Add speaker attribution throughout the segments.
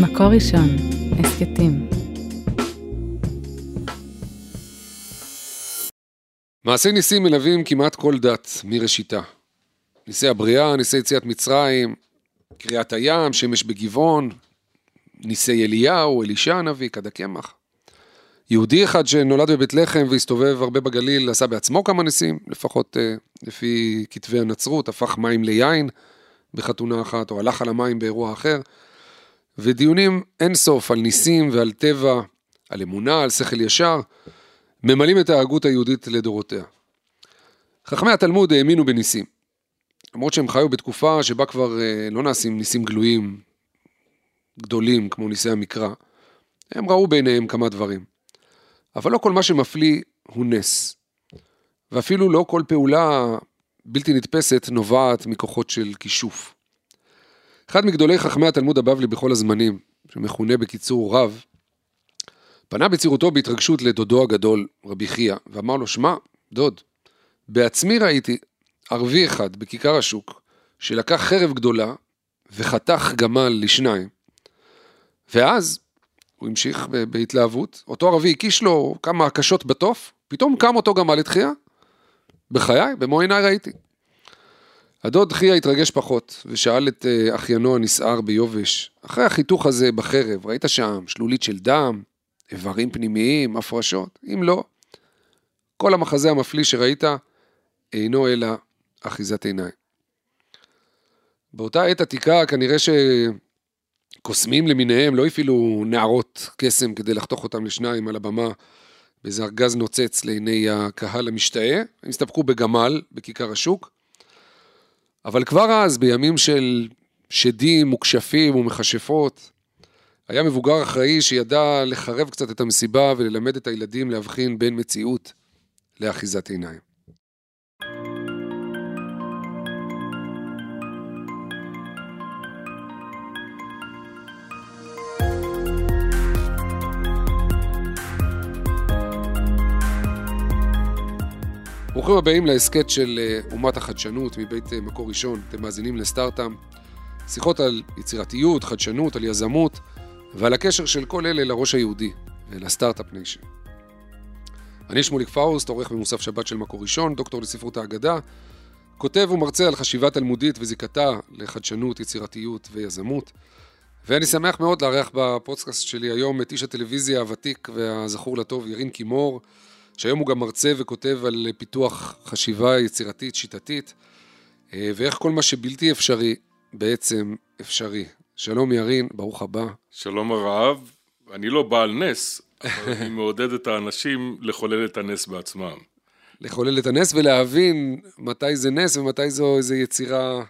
Speaker 1: מקור ראשון, הסכתים.
Speaker 2: מעשי ניסים מלווים כמעט כל דת מראשיתה. ניסי הבריאה, ניסי יציאת מצרים, קריעת הים, שמש בגבעון, ניסי אליהו, אלישע הנביא, כד הקמח. יהודי אחד שנולד בבית לחם והסתובב הרבה בגליל, עשה בעצמו כמה ניסים, לפחות אה, לפי כתבי הנצרות, הפך מים ליין בחתונה אחת, או הלך על המים באירוע אחר. ודיונים אין סוף על ניסים ועל טבע, על אמונה, על שכל ישר, ממלאים את ההגות היהודית לדורותיה. חכמי התלמוד האמינו בניסים, למרות שהם חיו בתקופה שבה כבר אה, לא נעשים ניסים גלויים גדולים כמו ניסי המקרא, הם ראו בעיניהם כמה דברים. אבל לא כל מה שמפליא הוא נס. ואפילו לא כל פעולה בלתי נתפסת נובעת מכוחות של כישוף. אחד מגדולי חכמי התלמוד הבבלי בכל הזמנים, שמכונה בקיצור רב, פנה בצעירותו בהתרגשות לדודו הגדול, רבי חייא, ואמר לו, שמע, דוד, בעצמי ראיתי ערבי אחד בכיכר השוק, שלקח חרב גדולה וחתך גמל לשניים. ואז הוא המשיך בהתלהבות, אותו ערבי הקיש לו כמה הקשות בתוף, פתאום קם אותו גמל לתחייה. בחיי, במו עיניי ראיתי. הדוד חייא התרגש פחות, ושאל את אה, אחיינו הנסער ביובש, אחרי החיתוך הזה בחרב, ראית שם שלולית של דם, איברים פנימיים, הפרשות? אם לא, כל המחזה המפליא שראית אינו אלא אחיזת עיניים. באותה עת עתיקה כנראה שקוסמים למיניהם לא הפעילו נערות קסם כדי לחתוך אותם לשניים על הבמה באיזה ארגז נוצץ לעיני הקהל המשתאה, הם הסתפקו בגמל בכיכר השוק. אבל כבר אז, בימים של שדים וכשפים ומכשפות, היה מבוגר אחראי שידע לחרב קצת את המסיבה וללמד את הילדים להבחין בין מציאות לאחיזת עיניים. ברוכים הבאים להסכת של אה, אומת החדשנות מבית אה, מקור ראשון, אתם מאזינים לסטארט-אפ, שיחות על יצירתיות, חדשנות, על יזמות ועל הקשר של כל אלה לראש היהודי ול start-up nation. אני שמוליק פאוסט, עורך במוסף שבת של מקור ראשון, דוקטור לספרות האגדה, כותב ומרצה על חשיבה תלמודית וזיקתה לחדשנות, יצירתיות ויזמות. ואני שמח מאוד לארח בפודקאסט שלי היום את איש הטלוויזיה הוותיק והזכור לטוב ירין קימור, שהיום הוא גם מרצה וכותב על פיתוח חשיבה יצירתית, שיטתית, אה, ואיך כל מה שבלתי אפשרי בעצם אפשרי. שלום ירין, ברוך הבא.
Speaker 3: שלום הרב, אני לא בעל נס, אבל אני מעודד את האנשים לחולל את הנס בעצמם.
Speaker 2: לחולל את הנס ולהבין מתי זה נס ומתי זו איזו יצירה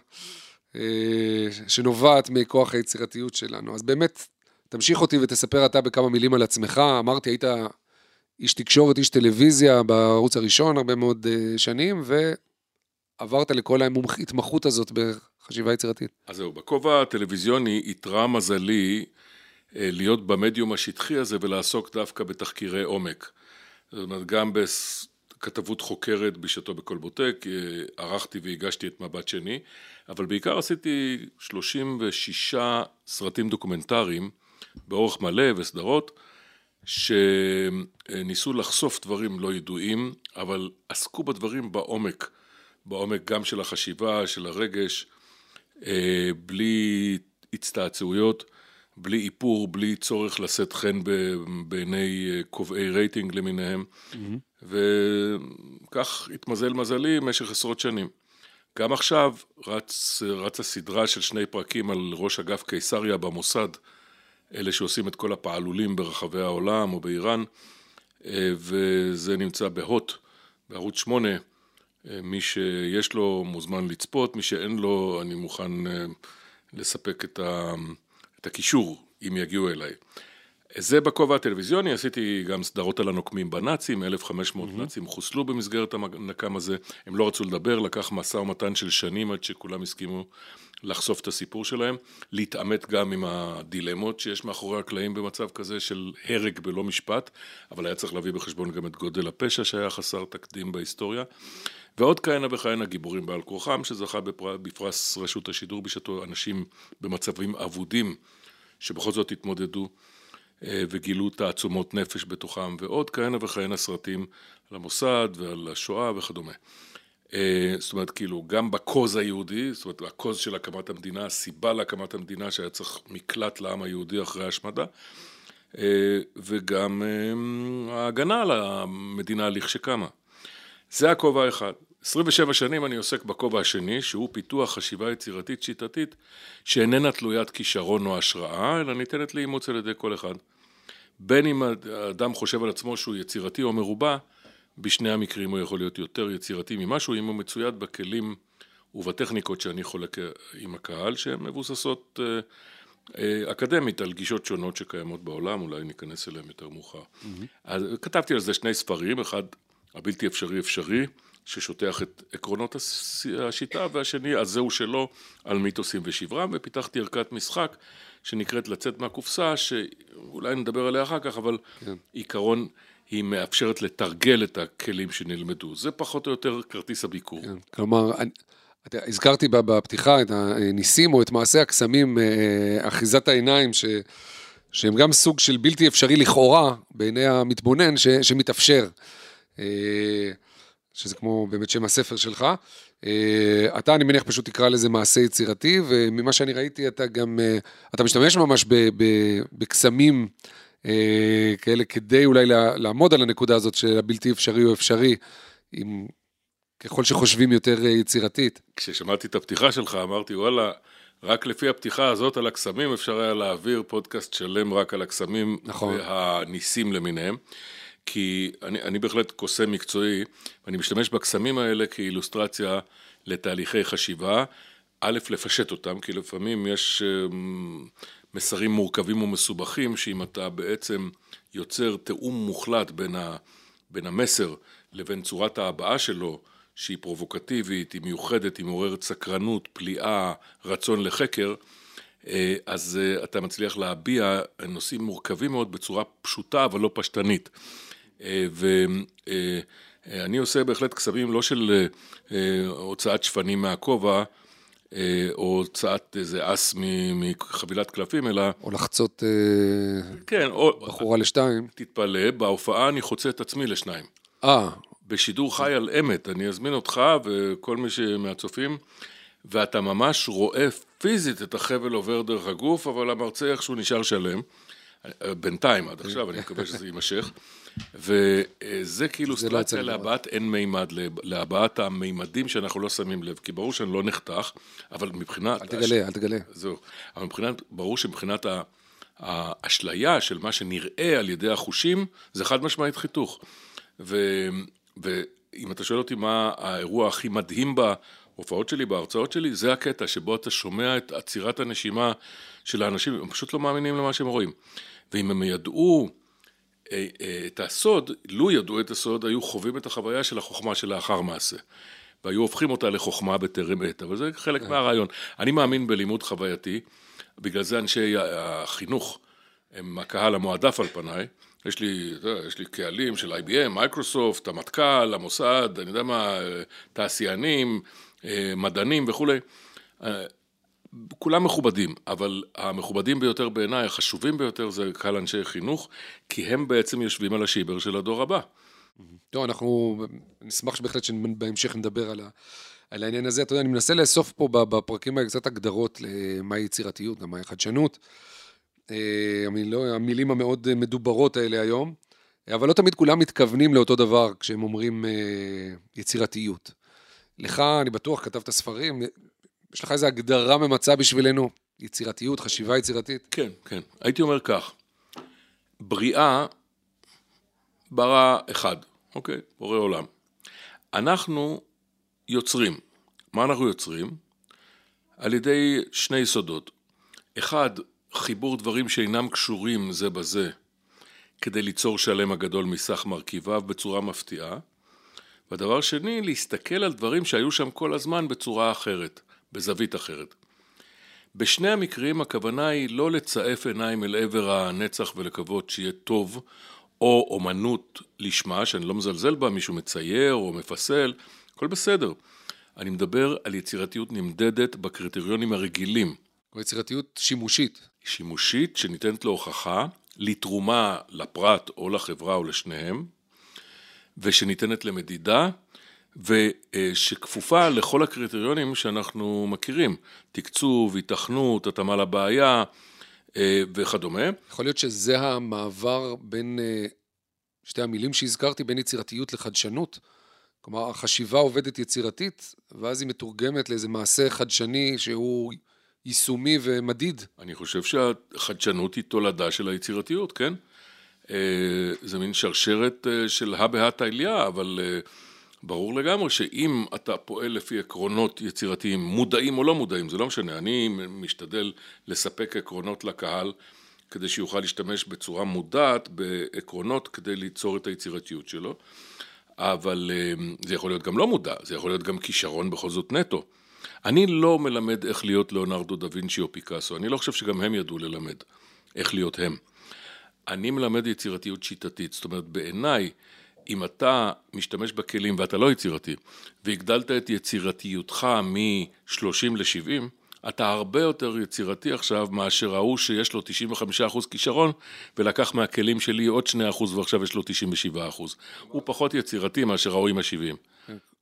Speaker 2: אה, שנובעת מכוח היצירתיות שלנו. אז באמת, תמשיך אותי ותספר אתה בכמה מילים על עצמך. אמרתי, היית איש תקשורת, איש טלוויזיה בערוץ הראשון הרבה מאוד uh, שנים, ועברת לכל ההתמחות הזאת בחשיבה יצירתית.
Speaker 3: אז זהו, בכובע הטלוויזיוני איתרע מזלי uh, להיות במדיום השטחי הזה ולעסוק דווקא בתחקירי עומק. זאת אומרת, גם בכתבות חוקרת בשעתו בקולבוטק, uh, ערכתי והגשתי את מבט שני, אבל בעיקר עשיתי 36 סרטים דוקומנטריים באורך מלא וסדרות. שניסו לחשוף דברים לא ידועים, אבל עסקו בדברים בעומק, בעומק גם של החשיבה, של הרגש, אה, בלי הצטעצעויות, בלי איפור, בלי צורך לשאת חן בעיני אה, קובעי רייטינג למיניהם, mm-hmm. וכך התמזל מזלי במשך עשרות שנים. גם עכשיו רץ, רצה סדרה של שני פרקים על ראש אגף קיסריה במוסד, אלה שעושים את כל הפעלולים ברחבי העולם או באיראן, אה, וזה נמצא בהוט, בערוץ 8. אה, מי שיש לו מוזמן לצפות, מי שאין לו, אני מוכן אה, לספק את, ה, את הקישור, אם יגיעו אליי. זה בכובע הטלוויזיוני, עשיתי גם סדרות על הנוקמים בנאצים, 1,500 mm-hmm. נאצים חוסלו במסגרת הנקם הזה, הם לא רצו לדבר, לקח משא ומתן של שנים עד שכולם הסכימו לחשוף את הסיפור שלהם, להתעמת גם עם הדילמות שיש מאחורי הקלעים במצב כזה של הרג בלא משפט, אבל היה צריך להביא בחשבון גם את גודל הפשע שהיה חסר תקדים בהיסטוריה. ועוד כהנה וכהנה גיבורים בעל כורחם, שזכה בפרס רשות השידור בשעתו אנשים במצבים אבודים שבכל זאת התמודדו אה, וגילו תעצומות נפש בתוכם, ועוד כהנה וכהנה סרטים על המוסד ועל השואה וכדומה. אה, זאת אומרת, כאילו, גם בקוז היהודי, זאת אומרת, הקוז של הקמת המדינה, הסיבה להקמת המדינה שהיה צריך מקלט לעם היהודי אחרי ההשמדה, אה, וגם ההגנה על המדינה לכשקמה. זה הכובע האחד. 27 שנים אני עוסק בכובע השני, שהוא פיתוח חשיבה יצירתית שיטתית, שאיננה תלוית כישרון או השראה, אלא ניתנת לאימוץ על ידי כל אחד. בין אם האדם חושב על עצמו שהוא יצירתי או מרובע, בשני המקרים הוא יכול להיות יותר יצירתי ממשהו, אם הוא מצויד בכלים ובטכניקות שאני חולק עם הקהל, שהן מבוססות אה, אה, אקדמית על גישות שונות שקיימות בעולם, אולי ניכנס אליהן יותר מאוחר. Mm-hmm. אז כתבתי על זה שני ספרים, אחד הבלתי אפשרי אפשרי, ששוטח את עקרונות השיטה, והשני, אז זהו שלו, על מיתוסים ושברם, ופיתחתי ערכת משחק שנקראת לצאת מהקופסה, שאולי נדבר עליה אחר כך, אבל כן. עיקרון, היא מאפשרת לתרגל את הכלים שנלמדו. זה פחות או יותר כרטיס הביקור. כן.
Speaker 2: כלומר, אני... הזכרתי בפתיחה את הניסים או את מעשה הקסמים, אה, אחיזת העיניים, ש, שהם גם סוג של בלתי אפשרי לכאורה בעיני המתבונן, ש, שמתאפשר. אה, שזה כמו באמת שם הספר שלך. אה, אתה, אני מניח, פשוט תקרא לזה מעשה יצירתי, וממה שאני ראיתי, אתה גם, אה, אתה משתמש ממש בקסמים כאלה כדי אולי לעמוד על הנקודה הזאת של הבלתי אפשרי או אפשרי, עם, ככל שחושבים יותר יצירתית.
Speaker 3: כששמעתי את הפתיחה שלך, אמרתי, וואלה, רק לפי הפתיחה הזאת על הקסמים אפשר היה להעביר פודקאסט שלם רק על הקסמים נכון. והניסים למיניהם. כי אני, אני בהחלט קוסם מקצועי, ואני משתמש בקסמים האלה כאילוסטרציה לתהליכי חשיבה. א', לפשט אותם, כי לפעמים יש אמ, מסרים מורכבים ומסובכים, שאם אתה בעצם יוצר תיאום מוחלט בין, ה, בין המסר לבין צורת ההבעה שלו, שהיא פרובוקטיבית, היא מיוחדת, היא מעוררת סקרנות, פליאה, רצון לחקר, אה, אז אה, אתה מצליח להביע נושאים מורכבים מאוד בצורה פשוטה אבל לא פשטנית. אה, ואני עושה בהחלט קסמים לא של הוצאת שפנים מהכובע, או הוצאת איזה אס מחבילת קלפים, אלא...
Speaker 2: או לחצות
Speaker 3: כן, או...
Speaker 2: בחורה לשתיים.
Speaker 3: תתפלא, בהופעה אני חוצה את עצמי לשניים.
Speaker 2: אה.
Speaker 3: בשידור חי על אמת, אני אזמין אותך וכל מי שמהצופים, ואתה ממש רואה פיזית את החבל עובר דרך הגוף, אבל המרצה איכשהו נשאר שלם. בינתיים, עד עכשיו, אני מקווה שזה יימשך. וזה כאילו לא סטרציה להבעת אין מימד, להבעת המימדים שאנחנו לא שמים לב, כי ברור שאני לא נחתך, אבל מבחינת...
Speaker 2: אל תגלה, הש... אל תגלה.
Speaker 3: זהו. אבל מבחינת, ברור שמבחינת האשליה של מה שנראה על ידי החושים, זה חד משמעית חיתוך. ו... ואם אתה שואל אותי מה האירוע הכי מדהים בהופעות שלי, בהרצאות שלי, זה הקטע שבו אתה שומע את עצירת הנשימה של האנשים, הם פשוט לא מאמינים למה שהם רואים. ואם הם ידעו את הסוד, לו ידעו את הסוד, היו חווים את החוויה של החוכמה שלאחר מעשה. והיו הופכים אותה לחוכמה בטרם עת, אבל זה חלק כן. מהרעיון. אני מאמין בלימוד חווייתי, בגלל זה אנשי החינוך הם הקהל המועדף על פניי. יש לי, יש לי קהלים של IBM, מייקרוסופט, המטכ"ל, המוסד, אני יודע מה, תעשיינים, אה, מדענים וכולי. כולם מכובדים, אבל המכובדים ביותר בעיניי, החשובים ביותר זה קהל אנשי חינוך, כי הם בעצם יושבים על השיבר של הדור הבא.
Speaker 2: טוב, אנחנו נשמח שבהחלט שבהמשך נדבר על, ה, על העניין הזה. אתה יודע, אני מנסה לאסוף פה בפרקים האלה קצת הגדרות למהי יצירתיות, גם מהי חדשנות. אה, המיל, המילים המאוד מדוברות האלה היום, אבל לא תמיד כולם מתכוונים לאותו דבר כשהם אומרים אה, יצירתיות. לך, אני בטוח, כתבת ספרים, יש לך איזו הגדרה ממצה בשבילנו? יצירתיות, חשיבה יצירתית?
Speaker 3: כן, כן. הייתי אומר כך, בריאה ברא אחד, אוקיי? בורא עולם. אנחנו יוצרים. מה אנחנו יוצרים? על ידי שני יסודות. אחד, חיבור דברים שאינם קשורים זה בזה, כדי ליצור שלם הגדול מסך מרכיביו בצורה מפתיעה. והדבר שני, להסתכל על דברים שהיו שם כל הזמן בצורה אחרת. בזווית אחרת. בשני המקרים הכוונה היא לא לצעף עיניים אל עבר הנצח ולקוות שיהיה טוב, או אומנות לשמה, שאני לא מזלזל בה, מישהו מצייר או מפסל, הכל בסדר. אני מדבר על יצירתיות נמדדת בקריטריונים הרגילים.
Speaker 2: או יצירתיות שימושית.
Speaker 3: שימושית שניתנת להוכחה, לתרומה לפרט או לחברה או לשניהם, ושניתנת למדידה, ושכפופה לכל הקריטריונים שאנחנו מכירים, תקצוב, התכנות, התאמה לבעיה אה, וכדומה.
Speaker 2: יכול להיות שזה המעבר בין אה, שתי המילים שהזכרתי, בין יצירתיות לחדשנות. כלומר, החשיבה עובדת יצירתית, ואז היא מתורגמת לאיזה מעשה חדשני שהוא יישומי ומדיד.
Speaker 3: אני חושב שהחדשנות היא תולדה של היצירתיות, כן? אה, זה מין שרשרת של הא בהא תליא, אבל ברור לגמרי שאם אתה פועל לפי עקרונות יצירתיים, מודעים או לא מודעים, זה לא משנה, אני משתדל לספק עקרונות לקהל כדי שיוכל להשתמש בצורה מודעת בעקרונות כדי ליצור את היצירתיות שלו, אבל אה, זה יכול להיות גם לא מודע, זה יכול להיות גם כישרון בכל זאת נטו. אני לא מלמד איך להיות ליאונרדו דה וינצ'י או פיקאסו, אני לא חושב שגם הם ידעו ללמד איך להיות הם. אני מלמד יצירתיות שיטתית, זאת אומרת בעיניי אם אתה משתמש בכלים ואתה לא יצירתי, והגדלת את יצירתיותך מ-30 ל-70, אתה הרבה יותר יצירתי עכשיו מאשר ההוא שיש לו 95% כישרון ולקח מהכלים שלי עוד 2% ועכשיו יש לו 97%. הוא פחות יצירתי מאשר ההוא עם ה-70.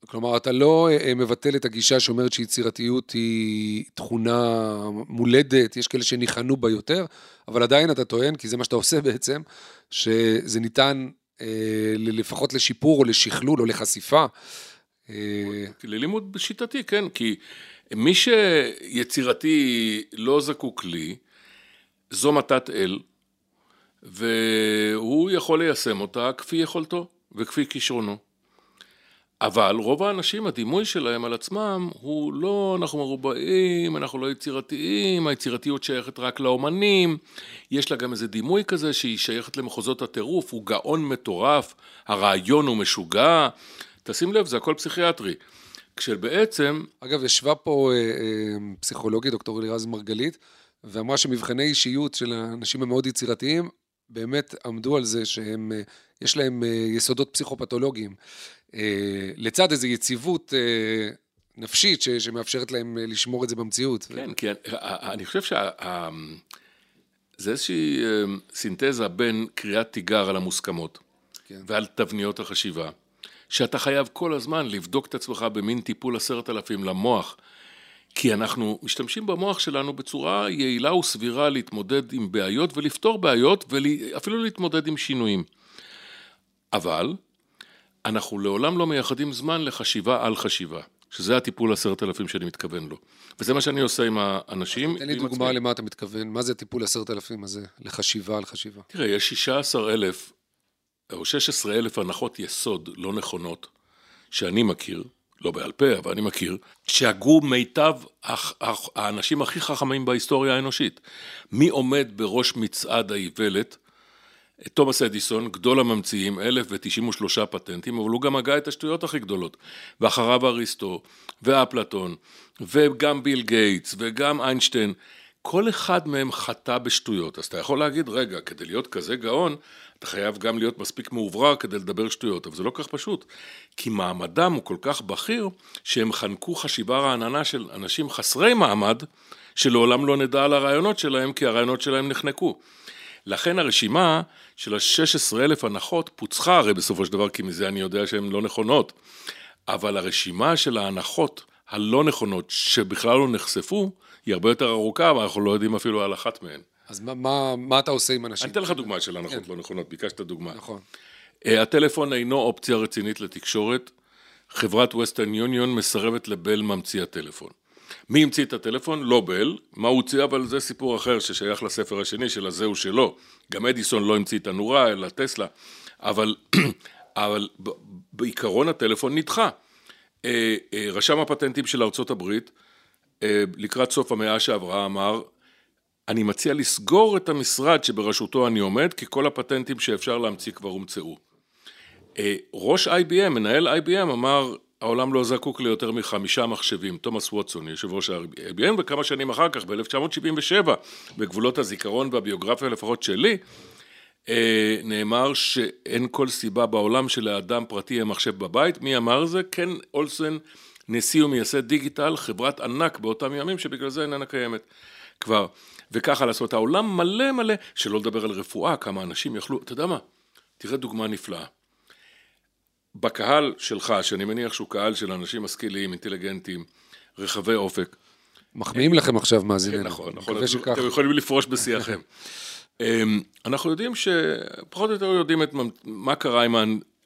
Speaker 2: כלומר, אתה לא אה, מבטל את הגישה שאומרת שיצירתיות היא תכונה מולדת, יש כאלה שניחנו בה יותר, אבל עדיין אתה טוען, כי זה מה שאתה עושה בעצם, שזה ניתן לפחות לשיפור או לשכלול או לחשיפה.
Speaker 3: אה, ללימוד שיטתי, כן, כי מי שיצירתי לא זקוק לי, זו מתת אל, והוא יכול ליישם אותה כפי יכולתו וכפי כישרונו. אבל רוב האנשים, הדימוי שלהם על עצמם הוא לא, אנחנו מרובעים, אנחנו לא יצירתיים, היצירתיות שייכת רק לאומנים, יש לה גם איזה דימוי כזה שהיא שייכת למחוזות הטירוף, הוא גאון מטורף, הרעיון הוא משוגע, תשים לב, זה הכל פסיכיאטרי. כשבעצם...
Speaker 2: אגב, ישבה פה אה, אה, פסיכולוגית, דוקטור אלירז מרגלית, ואמרה שמבחני אישיות של האנשים המאוד יצירתיים, באמת עמדו על זה שהם, אה, יש להם אה, יסודות פסיכופתולוגיים. אה, לצד איזו יציבות נפשית ש, שמאפשרת להם לשמור את זה במציאות.
Speaker 3: כן, כי אני, אני חושב שזה איזושהי סינתזה בין קריאת תיגר על המוסכמות כן. ועל תבניות החשיבה, שאתה חייב כל הזמן לבדוק את עצמך במין טיפול עשרת אלפים למוח. כי אנחנו משתמשים במוח שלנו בצורה יעילה וסבירה להתמודד עם בעיות ולפתור בעיות ואפילו להתמודד עם שינויים. אבל אנחנו לעולם לא מייחדים זמן לחשיבה על חשיבה, שזה הטיפול עשרת אלפים שאני מתכוון לו. וזה מה שאני עושה עם האנשים.
Speaker 2: תן לי דוגמה למה אתה מתכוון, מה זה טיפול עשרת אלפים הזה, לחשיבה על חשיבה?
Speaker 3: תראה, יש 16 אלף או 16 אלף הנחות יסוד לא נכונות, שאני מכיר, לא בעל פה, אבל אני מכיר, שהגו מיטב האנשים הכי חכמים בהיסטוריה האנושית. מי עומד בראש מצעד האיוולת? תומאס אדיסון, גדול הממציאים, 1093 פטנטים, אבל הוא גם הגה את השטויות הכי גדולות. ואחריו אריסטו, ואפלטון, וגם ביל גייטס, וגם איינשטיין. כל אחד מהם חטא בשטויות. אז אתה יכול להגיד, רגע, כדי להיות כזה גאון, אתה חייב גם להיות מספיק מאוברר כדי לדבר שטויות, אבל זה לא כל כך פשוט. כי מעמדם הוא כל כך בכיר, שהם חנקו חשיבה רעננה של אנשים חסרי מעמד, שלעולם לא נדע על הרעיונות שלהם, כי הרעיונות שלהם נחנקו. לכן הרשימה של ה-16 אלף הנחות פוצחה הרי בסופו של דבר, כי מזה אני יודע שהן לא נכונות. אבל הרשימה של ההנחות הלא נכונות, שבכלל לא נחשפו, היא הרבה יותר ארוכה, אבל אנחנו לא יודעים אפילו על אחת מהן.
Speaker 2: אז מה, מה, מה אתה עושה עם אנשים?
Speaker 3: אני אתן לך דוגמה של הנחות כן. לא נכונות, ביקשת דוגמה.
Speaker 2: נכון.
Speaker 3: Uh, הטלפון אינו אופציה רצינית לתקשורת. חברת ווסטרן יוניון מסרבת לבל ממציא הטלפון. מי המציא את הטלפון? לא בל. מה הוא הוציא? אבל זה סיפור אחר ששייך לספר השני של הזהו שלו. גם אדיסון לא המציא את הנורה, אלא טסלה. אבל, אבל בעיקרון הטלפון נדחה. אה, אה, רשם הפטנטים של ארצות הברית, אה, לקראת סוף המאה שעברה, אמר, אני מציע לסגור את המשרד שבראשותו אני עומד, כי כל הפטנטים שאפשר להמציא כבר הומצאו. ראש IBM, מנהל IBM, אמר, העולם לא זקוק ליותר מחמישה מחשבים, תומאס ווטסון, יושב ראש ה-IBM, וכמה שנים אחר כך, ב-1977, בגבולות הזיכרון והביוגרפיה לפחות שלי, אה, נאמר שאין כל סיבה בעולם שלאדם פרטי יהיה מחשב בבית. מי אמר זה? קן אולסן, נשיא ומייסד דיגיטל, חברת ענק באותם ימים שבגלל זה איננה קיימת. כבר, וככה לעשות העולם מלא מלא, שלא לדבר על רפואה, כמה אנשים יכלו, אתה יודע מה, תראה דוגמה נפלאה. בקהל שלך, שאני מניח שהוא קהל של אנשים משכילים, אינטליגנטים, רחבי אופק,
Speaker 2: מחמיאים לכם עכשיו מאזיננו.
Speaker 3: נכון,
Speaker 2: אני
Speaker 3: נכון,
Speaker 2: מקווה
Speaker 3: אתם-
Speaker 2: שכך.
Speaker 3: אתם יכולים לפרוש בשיחכם. אמ, אנחנו יודעים שפחות או יותר יודעים את מה קרה עם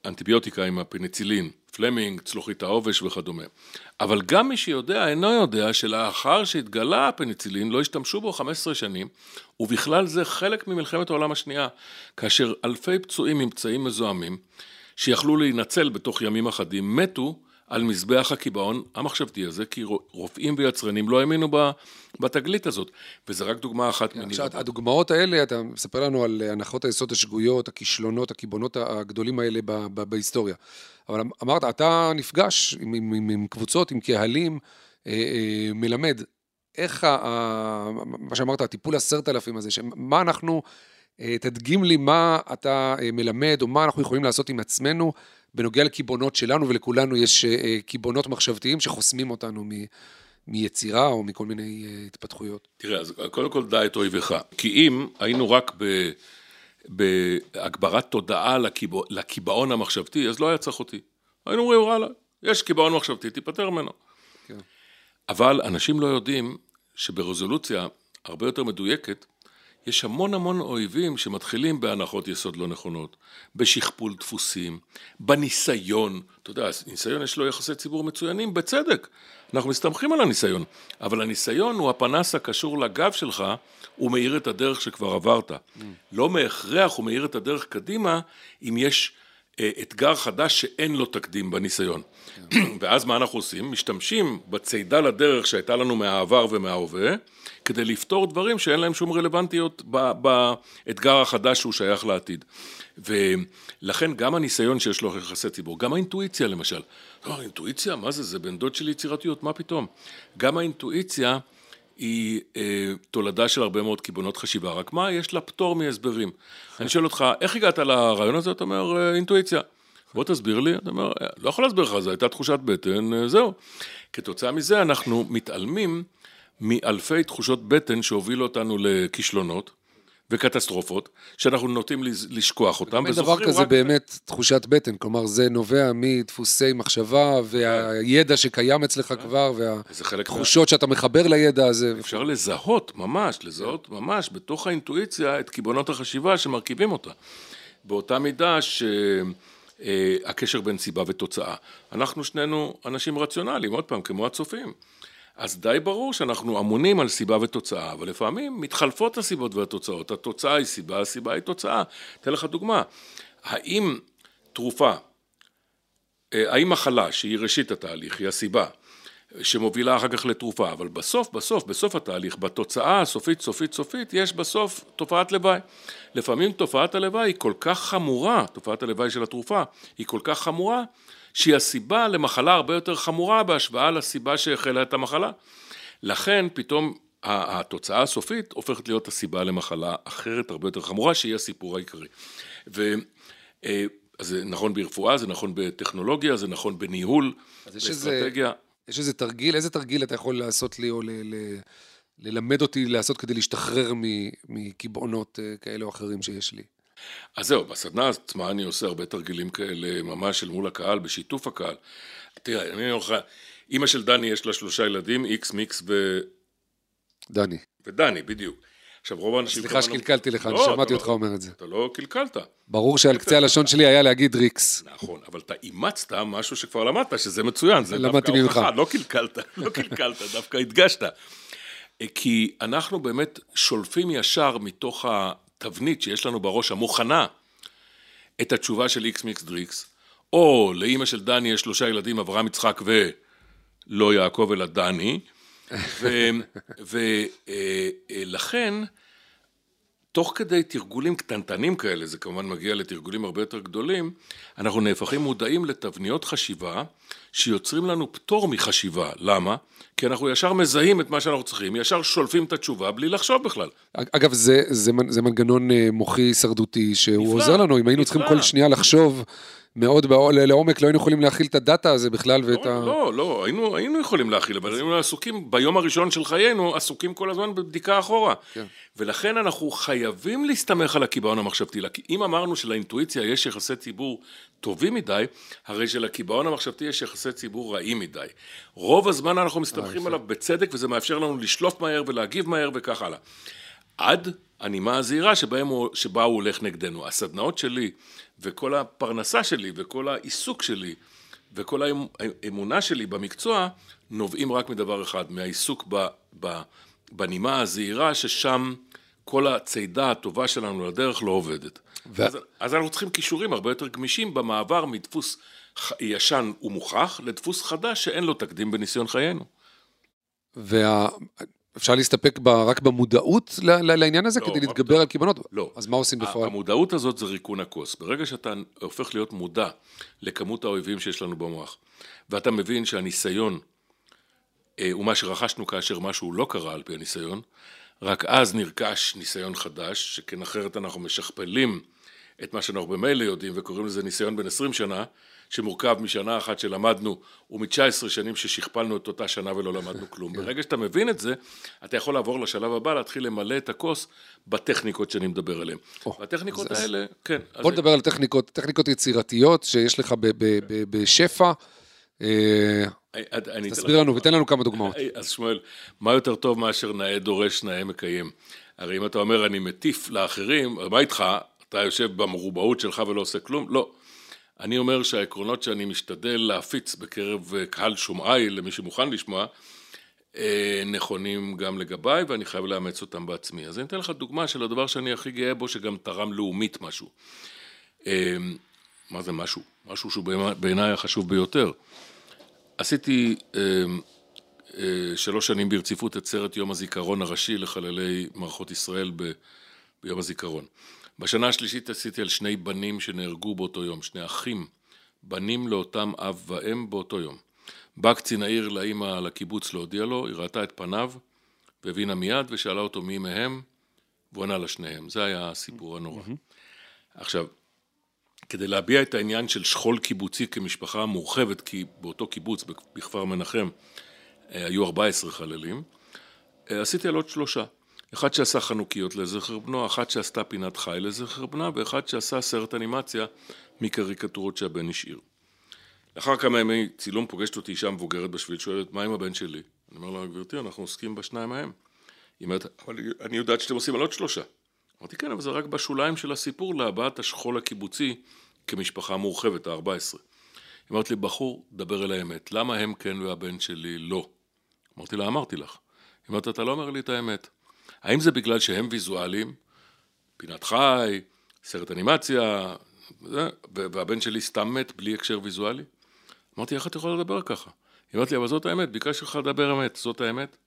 Speaker 3: האנטיביוטיקה, עם הפניצילין, פלמינג, צלוחית העובש וכדומה. אבל גם מי שיודע אינו יודע שלאחר שהתגלה הפניצילין לא השתמשו בו 15 שנים, ובכלל זה חלק ממלחמת העולם השנייה, כאשר אלפי פצועים פצעים מזוהמים, שיכלו להינצל בתוך ימים אחדים, מתו על מזבח הקיבעון המחשבתי הזה, כי רופאים ויצרנים לא האמינו בתגלית הזאת. וזה רק דוגמה אחת מני
Speaker 2: כן, עכשיו,
Speaker 3: רבות.
Speaker 2: הדוגמאות האלה, אתה מספר לנו על הנחות היסוד השגויות, הכישלונות, הקיבעונות הגדולים האלה ב- ב- בהיסטוריה. אבל אמ, אמרת, אתה נפגש עם, עם, עם, עם קבוצות, עם קהלים, אה, אה, מלמד. איך, ה, ה, מה שאמרת, הטיפול עשרת אלפים הזה, מה אנחנו, אה, תדגים לי מה אתה אה, מלמד, או מה אנחנו יכולים לעשות עם עצמנו, בנוגע לקיבעונות שלנו, ולכולנו יש אה, אה, קיבעונות מחשבתיים שחוסמים אותנו מ, מיצירה או מכל מיני אה, התפתחויות.
Speaker 3: תראה, אז קודם כל דע את אויביך. כי אם היינו רק ב, בהגברת תודעה לקיבע, לקיבעון המחשבתי, אז לא היה צריך אותי. היינו אומרים, וואלה, יש קיבעון מחשבתי, תיפטר ממנו.
Speaker 2: כן.
Speaker 3: אבל אנשים לא יודעים שברזולוציה הרבה יותר מדויקת, יש המון המון אויבים שמתחילים בהנחות יסוד לא נכונות, בשכפול דפוסים, בניסיון, אתה יודע, ניסיון יש לו יחסי ציבור מצוינים, בצדק, אנחנו מסתמכים על הניסיון, אבל הניסיון הוא הפנס הקשור לגב שלך, הוא מאיר את הדרך שכבר עברת. Mm. לא מהכרח הוא מאיר את הדרך קדימה, אם יש אתגר חדש שאין לו תקדים בניסיון. ואז מה אנחנו עושים? משתמשים בצידה לדרך שהייתה לנו מהעבר ומההווה, כדי לפתור דברים שאין להם שום רלוונטיות באתגר החדש שהוא שייך לעתיד. ולכן גם הניסיון שיש לו יחסי ציבור, גם האינטואיציה למשל. לא, אינטואיציה? מה זה? זה בן דוד של יצירתיות, מה פתאום? גם האינטואיציה היא אה, תולדה של הרבה מאוד כיוונות חשיבה, רק מה? יש לה פטור מהסברים. אני שואל אותך, איך הגעת לרעיון הזה? אתה אומר, אה, אינטואיציה. בוא תסביר לי, אתה אומר, "אה, לא יכול להסביר לך, זו הייתה תחושת בטן, אה, זהו. כתוצאה מזה אנחנו מתעלמים מאלפי תחושות בטן שהובילו אותנו לכישלונות וקטסטרופות, שאנחנו נוטים לשכוח אותם,
Speaker 2: אין דבר כזה באמת תחושת בטן, כלומר זה נובע מדפוסי מחשבה והידע שקיים אצלך כבר
Speaker 3: חלק מה...
Speaker 2: והתחושות שאתה מחבר לידע הזה.
Speaker 3: אפשר לזהות ממש, לזהות ממש בתוך האינטואיציה את קיבעונות החשיבה שמרכיבים אותה. באותה מידה שהקשר בין סיבה ותוצאה. אנחנו שנינו אנשים רציונליים, עוד פעם, כמו הצופים. אז די ברור שאנחנו אמונים על סיבה ותוצאה, אבל לפעמים מתחלפות הסיבות והתוצאות. התוצאה היא סיבה, הסיבה היא תוצאה. אתן לך דוגמה. האם תרופה, אה, האם מחלה שהיא ראשית התהליך, היא הסיבה, שמובילה אחר כך לתרופה, אבל בסוף, בסוף, בסוף התהליך, בתוצאה הסופית, סופית, סופית, יש בסוף תופעת לוואי. לפעמים תופעת הלוואי היא כל כך חמורה, תופעת הלוואי של התרופה, היא כל כך חמורה, שהיא הסיבה למחלה הרבה יותר חמורה בהשוואה לסיבה שהחלה את המחלה. לכן פתאום התוצאה הסופית הופכת להיות הסיבה למחלה אחרת הרבה יותר חמורה, שהיא הסיפור העיקרי. ו... אה, זה נכון ברפואה, זה נכון בטכנולוגיה, זה נכון בניהול,
Speaker 2: אז יש
Speaker 3: באסטרטגיה.
Speaker 2: יש איזה תרגיל, איזה תרגיל אתה יכול לעשות לי או ל- ל- ללמד אותי לעשות כדי להשתחרר מקיבעונות אה, כאלה או אחרים שיש לי?
Speaker 3: אז זהו, בסדנה עצמה אני עושה הרבה תרגילים כאלה, ממש אל מול הקהל, בשיתוף הקהל. תראה, אני אומר לך, אימא של דני יש לה שלושה ילדים, איקס, מיקס ו...
Speaker 2: דני,
Speaker 3: ודני, בדיוק. עכשיו, רוב האנשים...
Speaker 2: סליחה
Speaker 3: כמובן-
Speaker 2: שקלקלתי לך, אני
Speaker 3: לא,
Speaker 2: שמעתי אותך
Speaker 3: לא-
Speaker 2: אומר את זה.
Speaker 3: אתה לא קלקלת.
Speaker 2: ברור שעל קצה הלשון שלי היה להגיד ריקס.
Speaker 3: נכון, אבל אתה אימצת משהו שכבר למדת, שזה מצוין, זה דווקא. הוכחה, לא קלקלת, לא קלקלת, דווקא הדגשת. כי אנחנו באמת שולפים ישר מתוך התבנית שיש לנו בראש המוכנה את התשובה של איקס מיקס דריקס, או לאימא של דני יש שלושה ילדים, אברהם יצחק ולא יעקב אלא דני, ולכן תוך כדי תרגולים קטנטנים כאלה, זה כמובן מגיע לתרגולים הרבה יותר גדולים, אנחנו נהפכים מודעים לתבניות חשיבה שיוצרים לנו פטור מחשיבה. למה? כי אנחנו ישר מזהים את מה שאנחנו צריכים, ישר שולפים את התשובה בלי לחשוב בכלל.
Speaker 2: אגב, זה, זה, זה מנגנון אה, מוחי הישרדותי שהוא
Speaker 3: נפלא,
Speaker 2: עוזר לנו, אם היינו צריכים
Speaker 3: נפלא.
Speaker 2: כל שנייה לחשוב מאוד בעול- לעומק, לא היינו יכולים להכיל את הדאטה הזה בכלל ואת ה...
Speaker 3: לא, לא, לא, היינו, היינו יכולים להכיל, אבל היינו עסוקים, ביום הראשון של חיינו, עסוקים כל הזמן בבדיקה אחורה.
Speaker 2: כן.
Speaker 3: ולכן אנחנו חייבים להסתמך על הקיבעון המחשבתי. כי אם אמרנו שלאינטואיציה יש יחסי ציבור טובים מדי, הרי שלקיבעון המחשבתי יש יחסי ציבור רעים מדי. רוב הזמן אנחנו מסתמכים עליו בצדק, וזה מאפשר לנו לשלוט מהר ולהגיב מהר וכך הלאה. עד הנימה הזהירה הוא, שבה הוא הולך נגדנו. הסדנאות שלי וכל הפרנסה שלי וכל העיסוק שלי וכל האמ- האמונה שלי במקצוע נובעים רק מדבר אחד, מהעיסוק ב, ב, בנימה הזהירה ששם כל הצידה הטובה שלנו לדרך לא עובדת.
Speaker 2: ו-
Speaker 3: אז, אז אנחנו צריכים כישורים הרבה יותר גמישים במעבר מדפוס ישן ומוכח לדפוס חדש שאין לו תקדים בניסיון חיינו.
Speaker 2: וה... אפשר להסתפק ב... רק במודעות ל... ל- לעניין הזה
Speaker 3: לא,
Speaker 2: כדי להתגבר על קיבעונות?
Speaker 3: לא.
Speaker 2: אז מה עושים בפועל?
Speaker 3: המודעות הזאת זה ריקון הכוס. ברגע שאתה הופך להיות מודע לכמות האויבים שיש לנו במוח, ואתה מבין שהניסיון אה, הוא מה שרכשנו כאשר משהו לא קרה על פי הניסיון, רק אז נרכש ניסיון חדש, שכן אחרת אנחנו משכפלים את מה שאנחנו במילא יודעים וקוראים לזה ניסיון בן 20 שנה, שמורכב משנה אחת שלמדנו ומ-19 שנים ששכפלנו את אותה שנה ולא למדנו כלום. ברגע שאתה מבין את זה, אתה יכול לעבור לשלב הבא, להתחיל למלא את הכוס בטכניקות שאני מדבר עליהן. והטכניקות
Speaker 2: אז-
Speaker 3: האלה, כן. אז
Speaker 2: בוא נדבר על טכניקות, טכניקות יצירתיות שיש לך בשפע. אה,
Speaker 3: אתן
Speaker 2: תסביר לנו. ותן לנו כמה דוגמאות.
Speaker 3: היי, אז שמואל, מה יותר טוב מאשר נאה דורש, נאה מקיים? הרי אם אתה אומר אני מטיף לאחרים, מה איתך? אתה יושב במרובעות שלך ולא עושה כלום? לא. אני אומר שהעקרונות שאני משתדל להפיץ בקרב אה, קהל שומעיי, למי שמוכן לשמוע, אה, נכונים גם לגביי, ואני חייב לאמץ אותם בעצמי. אז אני אתן לך דוגמה של הדבר שאני הכי גאה בו, שגם תרם לאומית משהו. אה, מה זה משהו? משהו שהוא בעיני- בעיניי החשוב ביותר. עשיתי אה, אה, שלוש שנים ברציפות את סרט יום הזיכרון הראשי לחללי מערכות ישראל ב, ביום הזיכרון. בשנה השלישית עשיתי על שני בנים שנהרגו באותו יום, שני אחים, בנים לאותם אב ואם באותו יום. בא קצין העיר לאימא לקיבוץ להודיע לו, היא ראתה את פניו והבינה מיד ושאלה אותו מי מהם, והוא ענה לשניהם. זה היה הסיפור הנורא. עכשיו, כדי להביע את העניין של שכול קיבוצי כמשפחה מורחבת, כי באותו קיבוץ, בכפר מנחם, אה, היו 14 חללים, אה, עשיתי על עוד שלושה. אחד שעשה חנוכיות לזכר בנו, אחת שעשתה פינת חי לזכר בנה, ואחד שעשה סרט אנימציה מקריקטורות שהבן השאיר. לאחר כמה ימי צילום פוגשת אותי אישה מבוגרת בשביל, שואלת, מה עם הבן שלי? אני אומר לה, גברתי, אנחנו עוסקים בשניים מהם. היא אומרת, אבל אני יודעת שאתם עושים על עוד שלושה. אמרתי, כן, אבל זה רק בשוליים של הסיפור להבעת השכול הקיבוצי כמשפחה מורחבת, ה-14. היא אומרת לי, בחור, דבר אל האמת, למה הם כן והבן שלי לא? אמרתי לה, אמרתי לך. היא אומרת, אתה לא אומר לי את האמת. האם זה בגלל שהם ויזואליים, פינת חי, סרט אנימציה, זה, והבן שלי סתם מת בלי הקשר ויזואלי? אמרתי, איך את יכולה לדבר ככה? היא אומרת לי, אבל זאת האמת, ביקשתי לך לדבר אמת, זאת האמת?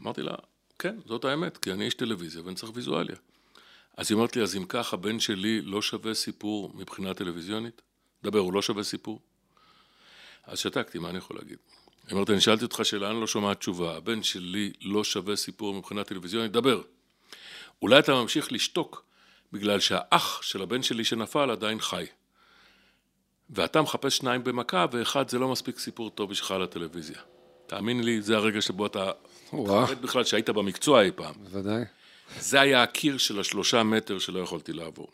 Speaker 3: אמרתי לה, כן, זאת האמת, כי אני איש טלוויזיה ואני צריך ויזואליה. אז היא אומרת לי, אז אם כך, הבן שלי לא שווה סיפור מבחינה טלוויזיונית? דבר, הוא לא שווה סיפור? אז שתקתי, מה אני יכול להגיד? היא אומרת, אני שאלתי אותך שאלה, אני לא שומעת תשובה. הבן שלי לא שווה סיפור מבחינה טלוויזיונית, דבר. אולי אתה ממשיך לשתוק בגלל שהאח של הבן שלי שנפל עדיין חי. ואתה מחפש שניים במכה, ואחד זה לא מספיק סיפור טוב בשבילך לטלוויזיה. תאמין לי, זה הרגע שבו אתה...
Speaker 2: וואו.
Speaker 3: חרד בכלל שהיית במקצוע אי פעם.
Speaker 2: בוודאי.
Speaker 3: זה היה הקיר של השלושה מטר שלא יכולתי לעבור.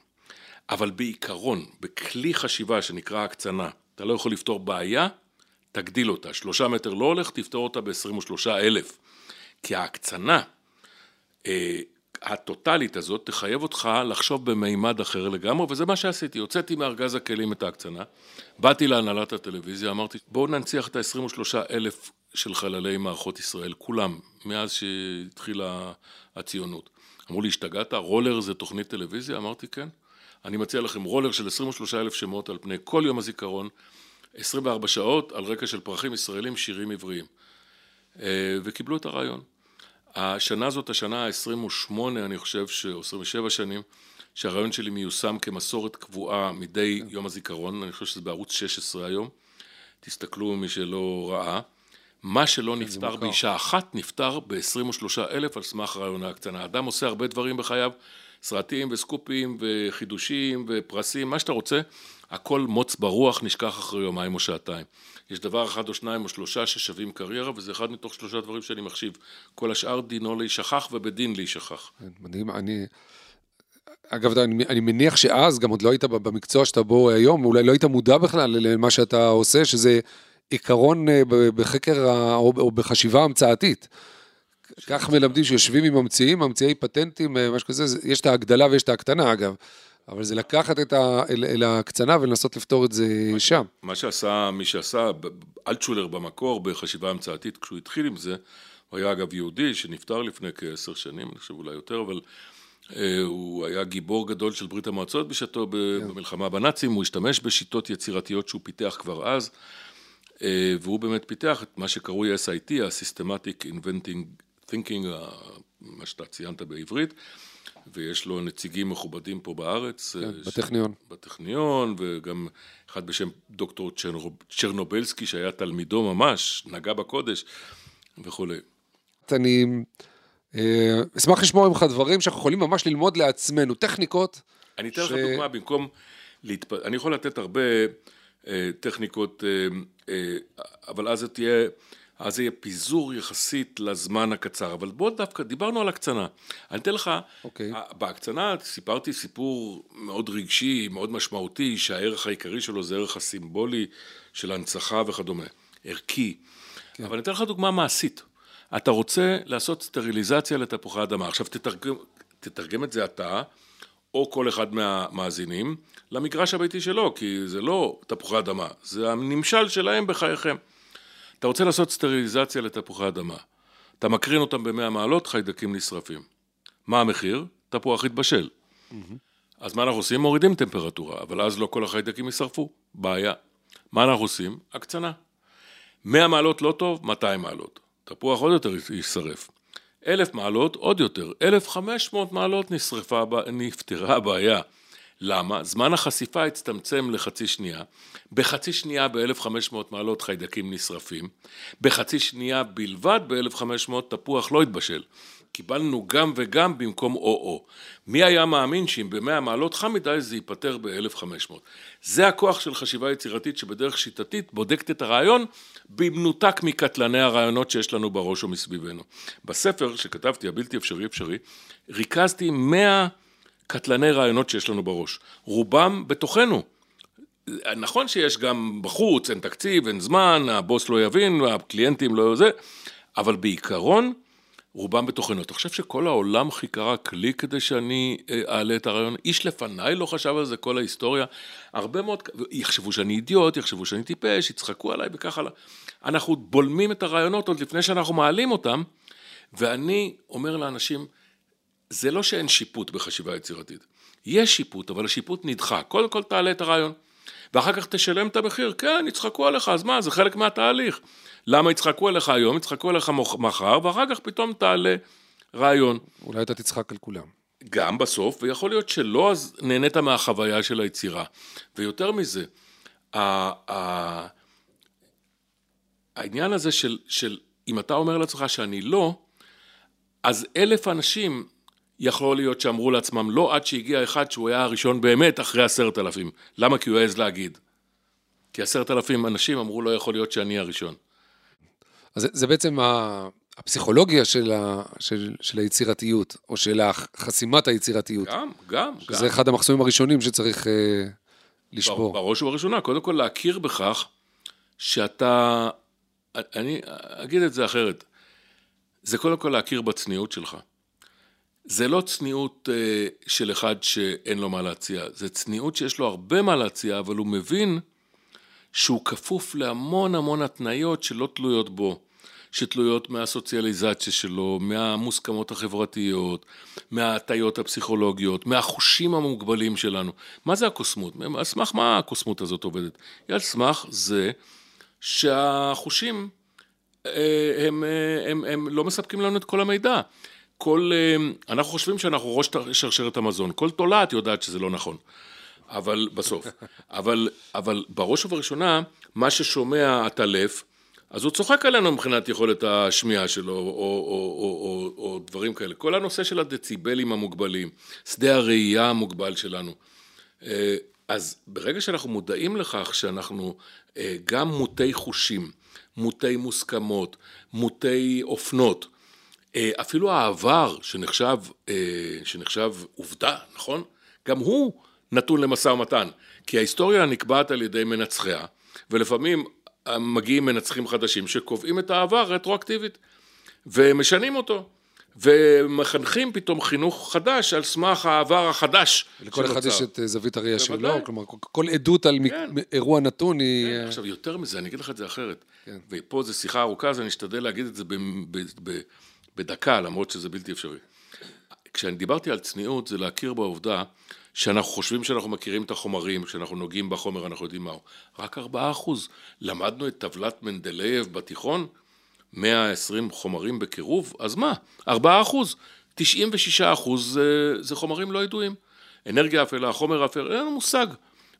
Speaker 3: אבל בעיקרון, בכלי חשיבה שנקרא הקצנה, אתה לא יכול לפתור בעיה, תגדיל אותה. שלושה מטר לא הולך, תפתור אותה ב-23 אלף. כי ההקצנה אה, הטוטלית הזאת תחייב אותך לחשוב במימד אחר לגמרי, וזה מה שעשיתי. הוצאתי מארגז הכלים את ההקצנה, באתי להנהלת הטלוויזיה, אמרתי, בואו ננציח את ה-23 אלף של חללי מערכות ישראל, כולם, מאז שהתחילה הציונות. אמרו לי, השתגעת? רולר זה תוכנית טלוויזיה? אמרתי, כן. אני מציע לכם רולר של 23 אלף שמות על פני כל יום הזיכרון, 24 שעות, על רקע של פרחים ישראלים, שירים עבריים. אה, וקיבלו את הרעיון. השנה זאת השנה ה-28, אני חושב, או 27 שנים, שהרעיון שלי מיושם כמסורת קבועה מדי יום הזיכרון, אני חושב שזה בערוץ 16 היום, תסתכלו מי שלא ראה, מה שלא נפתר באישה אחת, נפתר ב-23 אלף על סמך רעיון ההקצנה. אדם עושה הרבה דברים בחייו, סרטים וסקופים וחידושים ופרסים, מה שאתה רוצה, הכל מוץ ברוח, נשכח אחרי יומיים או שעתיים. יש דבר אחד או שניים או שלושה ששווים קריירה, וזה אחד מתוך שלושה דברים שאני מחשיב. כל השאר דינו להישכח ובדין להישכח.
Speaker 2: כן, מדהים, אני... אגב, אני, אני מניח שאז גם עוד לא היית במקצוע שאתה בו היום, אולי לא היית מודע בכלל למה שאתה עושה, שזה עיקרון אה, בחקר או בחשיבה המצאתית. כך מלמדים שיושבים עם ממציאים, ממציאי פטנטים, אה, משהו כזה, יש את ההגדלה ויש את ההקטנה אגב. אבל זה לקחת את ה... אל, אל הקצנה ולנסות לפתור את זה
Speaker 3: מה,
Speaker 2: שם.
Speaker 3: מה שעשה, מי שעשה, אלטשולר במקור בחשיבה המצאתית, כשהוא התחיל עם זה, הוא היה אגב יהודי שנפטר לפני כעשר שנים, אני חושב אולי יותר, אבל אה, הוא היה גיבור גדול של ברית המועצות בשעתו כן. במלחמה בנאצים, הוא השתמש בשיטות יצירתיות שהוא פיתח כבר אז, והוא באמת פיתח את מה שקרוי SIT, ה-Systematic Inventing Thinking, מה שאתה ציינת בעברית. ויש לו נציגים מכובדים פה בארץ.
Speaker 2: כן, ש... בטכניון.
Speaker 3: בטכניון, וגם אחד בשם דוקטור צ'רנובלסקי, שהיה תלמידו ממש, נגע בקודש, וכולי.
Speaker 2: אני אה, אשמח לשמוע ממך דברים שאנחנו יכולים ממש ללמוד לעצמנו, טכניקות.
Speaker 3: אני אתן ש... לך דוגמה, במקום... להתפ... אני יכול לתת הרבה אה, טכניקות, אה, אה, אבל אז זה תהיה... אז זה יהיה פיזור יחסית לזמן הקצר. אבל בוא דווקא, דיברנו על הקצנה. אני אתן לך, okay. אוקיי. בהקצנה סיפרתי סיפור מאוד רגשי, מאוד משמעותי, שהערך העיקרי שלו זה הערך הסימבולי של הנצחה וכדומה. ערכי. Okay. כן. אבל אני אתן לך דוגמה מעשית. אתה רוצה לעשות סטריליזציה לתפוחי אדמה. עכשיו תתרגם, תתרגם את זה אתה, או כל אחד מהמאזינים, למגרש הביתי שלו, כי זה לא תפוחי אדמה, זה הנמשל שלהם בחייכם. אתה רוצה לעשות סטריליזציה לתפוחי אדמה. אתה מקרין אותם במאה מעלות, חיידקים נשרפים. מה המחיר? תפוח התבשל. Mm-hmm. אז מה אנחנו עושים? מורידים טמפרטורה, אבל אז לא כל החיידקים יישרפו. בעיה. מה אנחנו עושים? הקצנה. 100 מעלות לא טוב, 200 מעלות. תפוח עוד יותר יישרף. אלף מעלות עוד יותר, 1,500 מעלות נשרפה, נפתרה הבעיה. למה? זמן החשיפה הצטמצם לחצי שנייה, בחצי שנייה ב-1500 מעלות חיידקים נשרפים, בחצי שנייה בלבד ב-1500 תפוח לא התבשל. קיבלנו גם וגם במקום או-או. מי היה מאמין שאם ב-100 מעלות חם מדי זה ייפתר ב-1500. זה הכוח של חשיבה יצירתית שבדרך שיטתית בודקת את הרעיון במנותק מקטלני הרעיונות שיש לנו בראש ומסביבנו. בספר שכתבתי, הבלתי אפשרי אפשרי, ריכזתי 100 קטלני רעיונות שיש לנו בראש. רובם בתוכנו. נכון שיש גם בחוץ, אין תקציב, אין זמן, הבוס לא יבין, הקליינטים לא זה, אבל בעיקרון, רובם בתוכנו. אתה חושב שכל העולם חיכה רק לי כדי שאני אה, אעלה את הרעיון? איש לפניי לא חשב על זה כל ההיסטוריה. הרבה מאוד, יחשבו שאני אידיוט, יחשבו שאני טיפש, יצחקו עליי וכך הלאה. אנחנו בולמים את הרעיונות עוד לפני שאנחנו מעלים אותם, ואני אומר לאנשים, זה לא שאין שיפוט בחשיבה יצירתית. יש שיפוט, אבל השיפוט נדחה. קודם כל תעלה את הרעיון. ואחר כך תשלם את המחיר. כן, יצחקו עליך, אז מה, זה חלק מהתהליך. למה יצחקו עליך היום, יצחקו עליך מחר, ואחר כך פתאום תעלה רעיון.
Speaker 2: אולי אתה תצחק על כולם.
Speaker 3: גם בסוף, ויכול להיות שלא, אז נהנית מהחוויה של היצירה. ויותר מזה, העניין הזה של, של אם אתה אומר לעצמך שאני לא, אז אלף אנשים יכול להיות שאמרו לעצמם לא עד שהגיע אחד שהוא היה הראשון באמת אחרי עשרת אלפים. למה? כי הוא העז להגיד. כי עשרת אלפים אנשים אמרו לא יכול להיות שאני הראשון.
Speaker 2: אז זה בעצם הפסיכולוגיה של, ה, של, של היצירתיות, או של חסימת היצירתיות.
Speaker 3: גם, גם.
Speaker 2: שזה גם. אחד המחסומים הראשונים שצריך אה, לשבור.
Speaker 3: בראש ובראשונה, קודם כל להכיר בכך שאתה, אני אגיד את זה אחרת, זה קודם כל להכיר בצניעות שלך. זה לא צניעות אה, של אחד שאין לו מה להציע, זה צניעות שיש לו הרבה מה להציע, אבל הוא מבין שהוא כפוף להמון המון התניות שלא תלויות בו, שתלויות מהסוציאליזציה שלו, מהמוסכמות החברתיות, מההטיות הפסיכולוגיות, מהחושים המוגבלים שלנו. מה זה הקוסמות? על סמך מה הקוסמות הזאת עובדת? היא על סמך זה שהחושים אה, הם, אה, הם, הם, הם לא מספקים לנו את כל המידע. כל, אמ, אנחנו חושבים שאנחנו ראש שרשרת המזון, כל תולעת יודעת שזה לא נכון, אבל בסוף, אבל, אבל בראש ובראשונה, מה ששומע הטלף, אז הוא צוחק עלינו מבחינת יכולת השמיעה שלו, או, או, או, או, או דברים כאלה. כל הנושא של הדציבלים המוגבלים, שדה הראייה המוגבל שלנו. אה, אז ברגע שאנחנו מודעים לכך שאנחנו אה, גם מוטי חושים, מוטי מוסכמות, מוטי אופנות, אה, אפילו העבר שנחשב, שנחשב עובדה, נכון? גם הוא נתון למשא ומתן, כי ההיסטוריה נקבעת על ידי מנצחיה, ולפעמים מגיעים מנצחים חדשים שקובעים את העבר רטרואקטיבית ומשנים אותו ומחנכים פתאום חינוך חדש על סמך העבר החדש
Speaker 2: לכל אחד יש את זווית הראייה שלו, כלומר כל עדות על כן. אירוע נתון היא...
Speaker 3: כן, עכשיו יותר מזה, אני אגיד לך את זה אחרת, כן. ופה זו שיחה ארוכה אז אני אשתדל להגיד את זה בדקה למרות שזה בלתי אפשרי. כשאני דיברתי על צניעות זה להכיר בעובדה שאנחנו חושבים שאנחנו מכירים את החומרים, כשאנחנו נוגעים בחומר אנחנו יודעים מהו. רק ארבעה אחוז. למדנו את טבלת מנדלייב בתיכון, 120 חומרים בקירוב, אז מה? ארבעה אחוז. 96 אחוז זה, זה חומרים לא ידועים. אנרגיה אפלה, חומר אפל, אין לנו מושג.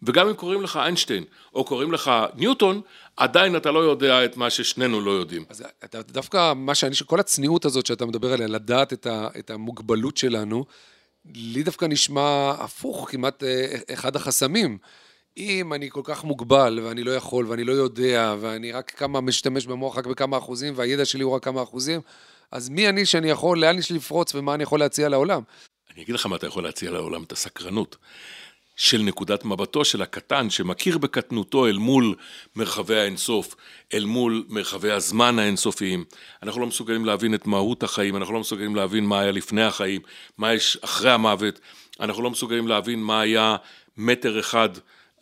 Speaker 3: וגם אם קוראים לך איינשטיין, או קוראים לך ניוטון, עדיין אתה לא יודע את מה ששנינו לא יודעים.
Speaker 2: אז דווקא מה שאני, כל הצניעות הזאת שאתה מדבר עליה, לדעת את, את המוגבלות שלנו, לי דווקא נשמע הפוך, כמעט אה, אחד החסמים. אם אני כל כך מוגבל, ואני לא יכול, ואני לא יודע, ואני רק כמה משתמש במוח רק בכמה אחוזים, והידע שלי הוא רק כמה אחוזים, אז מי אני שאני יכול, לאן יש לי לפרוץ, ומה אני יכול להציע לעולם?
Speaker 3: אני אגיד לך מה אתה יכול להציע לעולם, את הסקרנות. של נקודת מבטו של הקטן שמכיר בקטנותו אל מול מרחבי האינסוף, אל מול מרחבי הזמן האינסופיים. אנחנו לא מסוגלים להבין את מהות החיים, אנחנו לא מסוגלים להבין מה היה לפני החיים, מה יש אחרי המוות, אנחנו לא מסוגלים להבין מה היה מטר אחד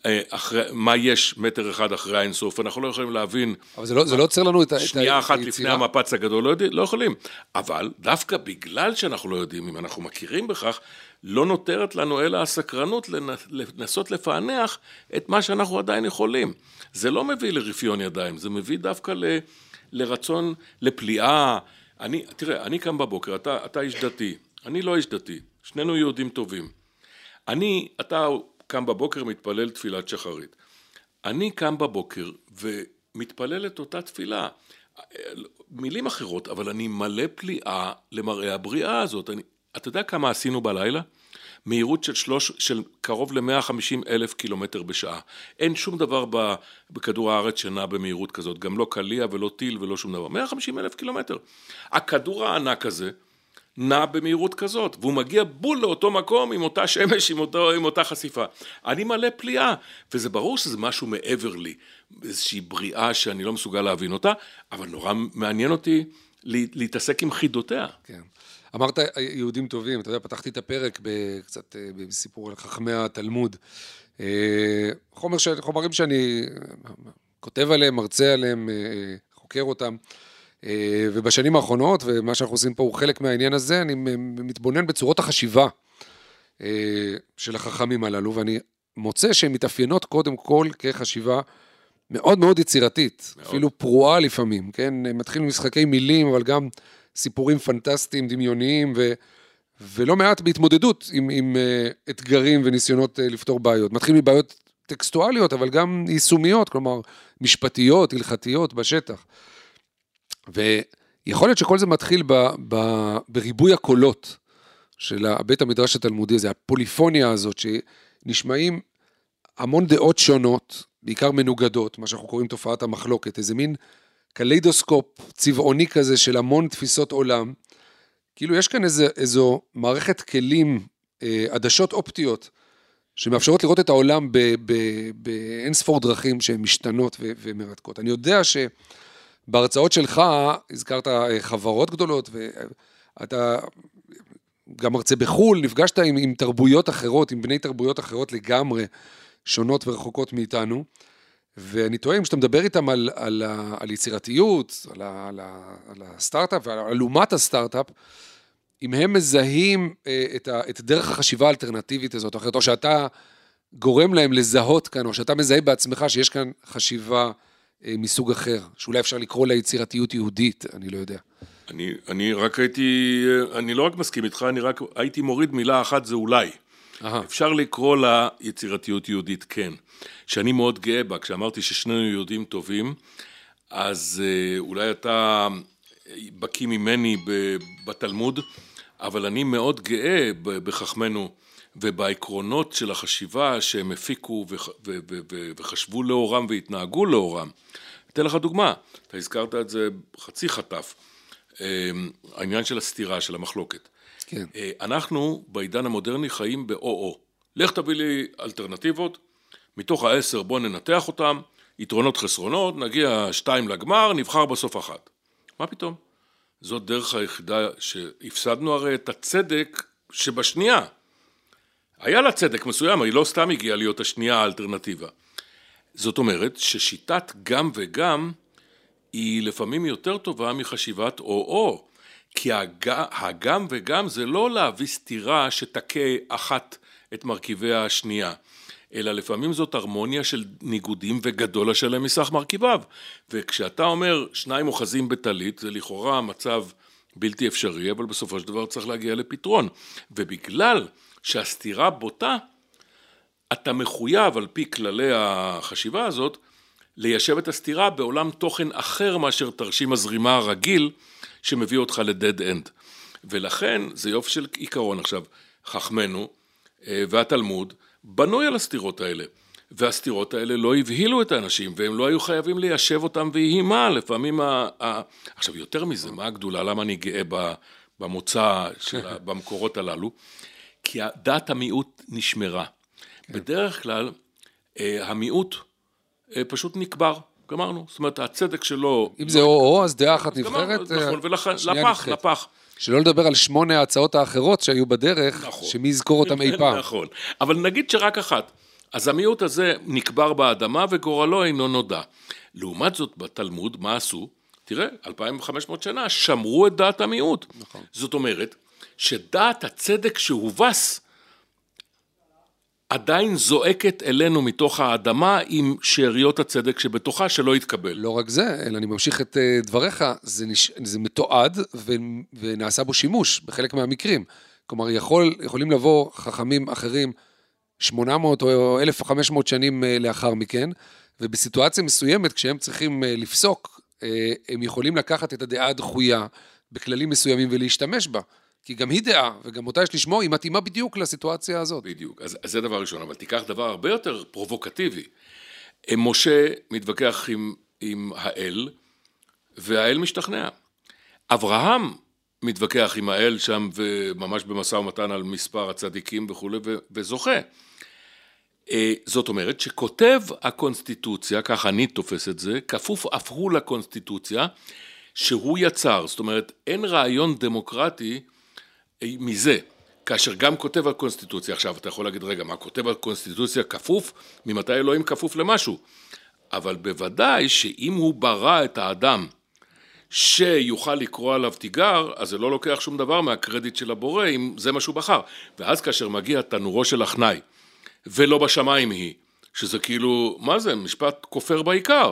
Speaker 3: אה, אחרי, מה יש מטר אחד אחרי האינסוף, אנחנו לא יכולים להבין...
Speaker 2: אבל זה לא, זה לא עוצר לנו את
Speaker 3: היצירה. שנייה אחת לפני המפץ הגדול, לא, יודע, לא יכולים. אבל דווקא בגלל שאנחנו לא יודעים, אם אנחנו מכירים בכך, לא נותרת לנו אלא הסקרנות לנסות לפענח את מה שאנחנו עדיין יכולים. זה לא מביא לרפיון ידיים, זה מביא דווקא ל, לרצון, לפליאה. אני, תראה, אני קם בבוקר, אתה, אתה איש דתי, אני לא איש דתי, שנינו יהודים טובים. אני, אתה קם בבוקר, מתפלל תפילת שחרית. אני קם בבוקר ומתפלל את אותה תפילה. מילים אחרות, אבל אני מלא פליאה למראה הבריאה הזאת. אני, אתה יודע כמה עשינו בלילה? מהירות של, שלוש, של קרוב ל-150 אלף קילומטר בשעה. אין שום דבר בכדור הארץ שנע במהירות כזאת, גם לא קליע ולא טיל ולא שום דבר. 150 אלף קילומטר. הכדור הענק הזה נע במהירות כזאת, והוא מגיע בול לאותו מקום עם אותה שמש, עם, אותו, עם אותה חשיפה. אני מלא פליאה, וזה ברור שזה משהו מעבר לי, איזושהי בריאה שאני לא מסוגל להבין אותה, אבל נורא מעניין אותי להתעסק עם חידותיה.
Speaker 2: כן. אמרת יהודים טובים, אתה יודע, פתחתי את הפרק קצת אה, בסיפור על חכמי התלמוד. אה, חומר ש... חומרים שאני כותב עליהם, מרצה עליהם, אה, חוקר אותם. ובשנים האחרונות, ומה שאנחנו עושים פה הוא חלק מהעניין הזה, אני מתבונן בצורות החשיבה של החכמים הללו, ואני מוצא שהן מתאפיינות קודם כל כחשיבה מאוד מאוד יצירתית, מאוד. אפילו פרועה לפעמים, כן? מתחיל ממשחקי מילים, אבל גם סיפורים פנטסטיים, דמיוניים, ו, ולא מעט בהתמודדות עם, עם uh, אתגרים וניסיונות uh, לפתור בעיות. מתחיל מבעיות טקסטואליות, אבל גם יישומיות, כלומר, משפטיות, הלכתיות, בשטח. ויכול להיות שכל זה מתחיל ב, ב, בריבוי הקולות של בית המדרש התלמודי הזה, הפוליפוניה הזאת, שנשמעים המון דעות שונות, בעיקר מנוגדות, מה שאנחנו קוראים תופעת המחלוקת, איזה מין קליידוסקופ צבעוני כזה של המון תפיסות עולם. כאילו יש כאן איזה, איזו מערכת כלים, אה, עדשות אופטיות, שמאפשרות לראות את העולם באין ספור דרכים שהן משתנות ו, ומרתקות. אני יודע שבהרצאות שלך הזכרת אה, חברות גדולות, ואתה גם מרצה בחו"ל, נפגשת עם, עם תרבויות אחרות, עם בני תרבויות אחרות לגמרי, שונות ורחוקות מאיתנו. ואני טועה, אם כשאתה מדבר איתם על, על, על יצירתיות, על, על, על הסטארט-אפ ועל אומת הסטארט-אפ, אם הם מזהים אה, את, ה, את דרך החשיבה האלטרנטיבית הזאת או אחרת, או שאתה גורם להם לזהות כאן, או שאתה מזהה בעצמך שיש כאן חשיבה אה, מסוג אחר, שאולי אפשר לקרוא לה יצירתיות יהודית, אני לא יודע.
Speaker 3: אני, אני רק הייתי, אני לא רק מסכים איתך, אני רק הייתי מוריד מילה אחת, זה אולי. Aha. אפשר לקרוא לה יצירתיות יהודית, כן. שאני מאוד גאה בה, כשאמרתי ששנינו יהודים טובים, אז אה, אולי אתה בקיא ממני בתלמוד, אבל אני מאוד גאה בחכמנו ובעקרונות של החשיבה שהם הפיקו וחשבו לאורם והתנהגו לאורם. אתן לך דוגמה, אתה הזכרת את זה חצי חטף, אה, העניין של הסתירה, של המחלוקת.
Speaker 2: כן.
Speaker 3: אה, אנחנו בעידן המודרני חיים ב-או-או. לך תביא לי אלטרנטיבות, מתוך העשר בוא ננתח אותם, יתרונות חסרונות, נגיע שתיים לגמר, נבחר בסוף אחת. מה פתאום? זאת דרך היחידה שהפסדנו הרי את הצדק שבשנייה. היה לה צדק מסוים, היא לא סתם הגיעה להיות השנייה האלטרנטיבה. זאת אומרת ששיטת גם וגם היא לפעמים יותר טובה מחשיבת או-או. כי הג... הגם וגם זה לא להביא סתירה שתכה אחת את מרכיבי השנייה. אלא לפעמים זאת הרמוניה של ניגודים וגדול השלם מסך מרכיביו. וכשאתה אומר שניים אוחזים בטלית, זה לכאורה מצב בלתי אפשרי, אבל בסופו של דבר צריך להגיע לפתרון. ובגלל שהסתירה בוטה, אתה מחויב על פי כללי החשיבה הזאת, ליישב את הסתירה בעולם תוכן אחר מאשר תרשים הזרימה הרגיל שמביא אותך לדד אנד. ולכן זה יופי של עיקרון. עכשיו, חכמנו אה, והתלמוד בנוי על הסתירות האלה. והסתירות האלה לא הבהילו את האנשים, והם לא היו חייבים ליישב אותם ויהי מה, לפעמים ה... ה... עכשיו, יותר מזה, מה הגדולה? למה אני גאה במוצא, של, במקורות הללו? כי דעת המיעוט נשמרה. בדרך כלל, אה, המיעוט אה, פשוט נקבר, גמרנו. זאת אומרת, הצדק שלו...
Speaker 2: אם זה או-או, אז דעה אחת נבחרת,
Speaker 3: נכון, ולכן, לפח, לפח.
Speaker 2: שלא לדבר על שמונה ההצעות האחרות שהיו בדרך, נכון, שמי יזכור אותם אי פעם.
Speaker 3: נכון, אבל נגיד שרק אחת. אז המיעוט הזה נקבר באדמה וגורלו אינו נודע. לעומת זאת, בתלמוד, מה עשו? תראה, 2,500 שנה שמרו את דעת המיעוט. נכון. זאת אומרת, שדעת הצדק שהובס עדיין זועקת אלינו מתוך האדמה עם שאריות הצדק שבתוכה שלא יתקבל.
Speaker 2: לא רק זה, אלא אני ממשיך את אה, דבריך, זה, נש... זה מתועד ו... ונעשה בו שימוש בחלק מהמקרים. כלומר, יכול, יכולים לבוא חכמים אחרים 800 או 1,500 שנים אה, לאחר מכן, ובסיטואציה מסוימת, כשהם צריכים אה, לפסוק, הם יכולים לקחת את הדעה הדחויה בכללים מסוימים ולהשתמש בה. כי גם היא דעה, וגם אותה יש לשמוע, היא מתאימה בדיוק לסיטואציה הזאת.
Speaker 3: בדיוק, אז, אז זה דבר ראשון, אבל תיקח דבר הרבה יותר פרובוקטיבי. משה מתווכח עם, עם האל, והאל משתכנע. אברהם מתווכח עם האל שם, וממש במשא ומתן על מספר הצדיקים וכולי, וזוכה. אה, זאת אומרת שכותב הקונסטיטוציה, ככה אני תופס את זה, כפוף אף הוא לקונסטיטוציה, שהוא יצר. זאת אומרת, אין רעיון דמוקרטי מזה, כאשר גם כותב על קונסטיטוציה, עכשיו אתה יכול להגיד רגע מה כותב על קונסטיטוציה כפוף, ממתי אלוהים כפוף למשהו, אבל בוודאי שאם הוא ברא את האדם שיוכל לקרוא עליו תיגר, אז זה לא לוקח שום דבר מהקרדיט של הבורא אם זה מה שהוא בחר, ואז כאשר מגיע תנורו של הכנאי ולא בשמיים היא, שזה כאילו, מה זה, משפט כופר בעיקר,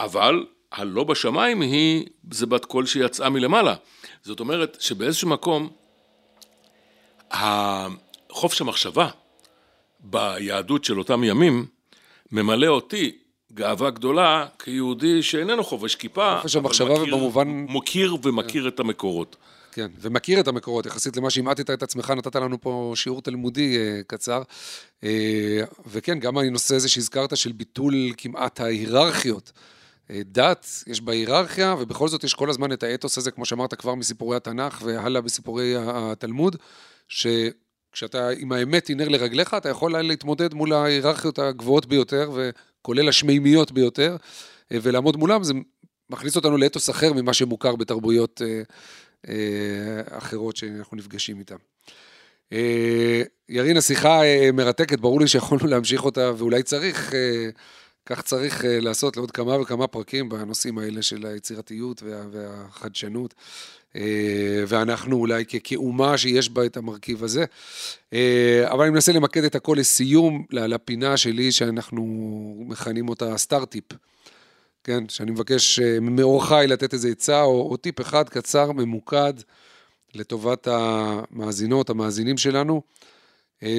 Speaker 3: אבל הלא בשמיים היא, זה בת קול שיצאה מלמעלה. זאת אומרת שבאיזשהו מקום החופש המחשבה ביהדות של אותם ימים ממלא אותי גאווה גדולה כיהודי שאיננו חובש כיפה,
Speaker 2: חופש המחשבה מכיר, ובמובן...
Speaker 3: מוקיר ומכיר כן. את המקורות.
Speaker 2: כן, ומכיר את המקורות יחסית למה שהמעטת את עצמך, נתת לנו פה שיעור תלמודי אה, קצר. אה, וכן, גם הנושא הזה שהזכרת של ביטול כמעט ההיררכיות. אה, דת, יש בה היררכיה, ובכל זאת יש כל הזמן את האתוס הזה, כמו שאמרת כבר מסיפורי התנ"ך והלאה בסיפורי התלמוד, שכשאתה עם האמת היא נר לרגליך, אתה יכול להתמודד מול ההיררכיות הגבוהות ביותר, וכולל השמימיות ביותר, אה, ולעמוד מולם, זה מכניס אותנו לאתוס אחר ממה שמוכר בתרבויות אה, אה, אחרות שאנחנו נפגשים איתן. ירין, השיחה מרתקת, ברור לי שיכולנו להמשיך אותה, ואולי צריך, כך צריך לעשות לעוד כמה וכמה פרקים בנושאים האלה של היצירתיות והחדשנות. אה, ואנחנו אולי כאומה שיש בה את המרכיב הזה. אה, אבל אני מנסה למקד את הכל לסיום, לפינה שלי שאנחנו מכנים אותה סטארט-טיפ. כן, שאני מבקש אה, מאורחי לתת איזה עצה או, או טיפ אחד קצר, ממוקד, לטובת המאזינות, המאזינים שלנו,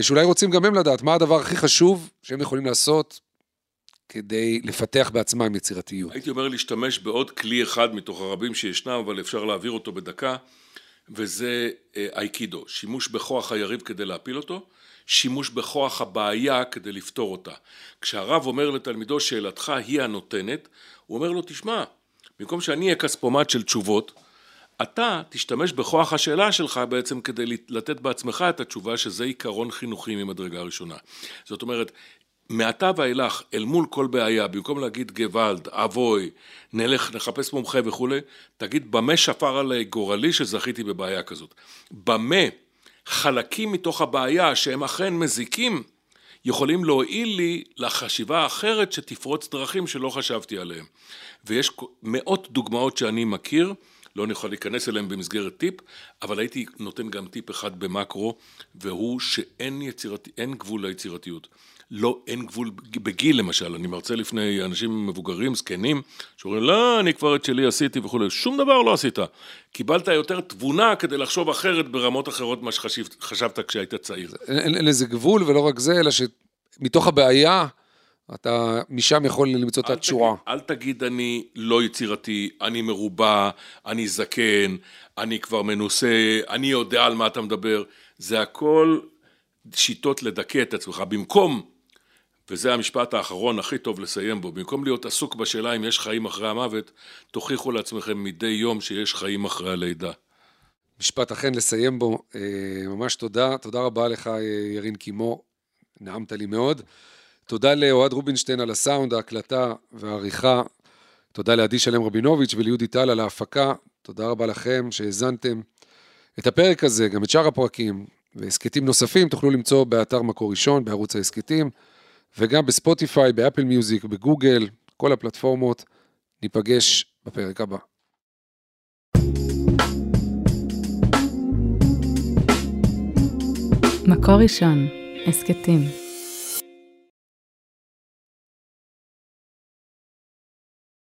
Speaker 2: שאולי רוצים גם הם לדעת מה הדבר הכי חשוב שהם יכולים לעשות כדי לפתח בעצמם יצירתיות?
Speaker 3: הייתי אומר להשתמש בעוד כלי אחד מתוך הרבים שישנם, אבל אפשר להעביר אותו בדקה, וזה אה, אייקידו, שימוש בכוח היריב כדי להפיל אותו, שימוש בכוח הבעיה כדי לפתור אותה. כשהרב אומר לתלמידו שאלתך היא הנותנת, הוא אומר לו תשמע, במקום שאני אהיה כספומט של תשובות, אתה תשתמש בכוח השאלה שלך בעצם כדי לתת בעצמך את התשובה שזה עיקרון חינוכי ממדרגה ראשונה. זאת אומרת, מעתה ואילך, אל מול כל בעיה, במקום להגיד גוואלד, אבוי, נלך, נחפש מומחה וכולי, תגיד במה שפר עלי גורלי שזכיתי בבעיה כזאת. במה חלקים מתוך הבעיה שהם אכן מזיקים, יכולים להועיל לי לחשיבה האחרת שתפרוץ דרכים שלא חשבתי עליהם. ויש מאות דוגמאות שאני מכיר, לא נוכל להיכנס אליהם במסגרת טיפ, אבל הייתי נותן גם טיפ אחד במקרו, והוא שאין יצירת, גבול ליצירתיות. לא, אין גבול בגיל למשל, אני מרצה לפני אנשים מבוגרים, זקנים, שאומרים, לא, אני כבר את שלי עשיתי וכולי, שום דבר לא עשית. קיבלת יותר תבונה כדי לחשוב אחרת ברמות אחרות ממה שחשבת כשהיית צעיר.
Speaker 2: אין, אין לזה גבול, ולא רק זה, אלא שמתוך הבעיה, אתה משם יכול למצוא את התשורה.
Speaker 3: אל תגיד אני לא יצירתי, אני מרובע, אני זקן, אני כבר מנוסה, אני יודע על מה אתה מדבר. זה הכל שיטות לדכא את עצמך. במקום וזה המשפט האחרון הכי טוב לסיים בו, במקום להיות עסוק בשאלה אם יש חיים אחרי המוות, תוכיחו לעצמכם מדי יום שיש חיים אחרי הלידה.
Speaker 2: משפט אכן לסיים בו, אה, ממש תודה, תודה רבה לך אה, ירין קימו, נעמת לי מאוד. תודה לאוהד רובינשטיין על הסאונד, ההקלטה והעריכה. תודה לעדי שלם רבינוביץ' וליהודי טל על ההפקה. תודה רבה לכם שהאזנתם. את הפרק הזה, גם את שאר הפרקים והסכתים נוספים תוכלו למצוא באתר מקור ראשון, בערוץ ההסכתים. וגם בספוטיפיי, באפל מיוזיק, בגוגל, כל הפלטפורמות. ניפגש בפרק הבא.
Speaker 1: מקור ראשון, הסכתים.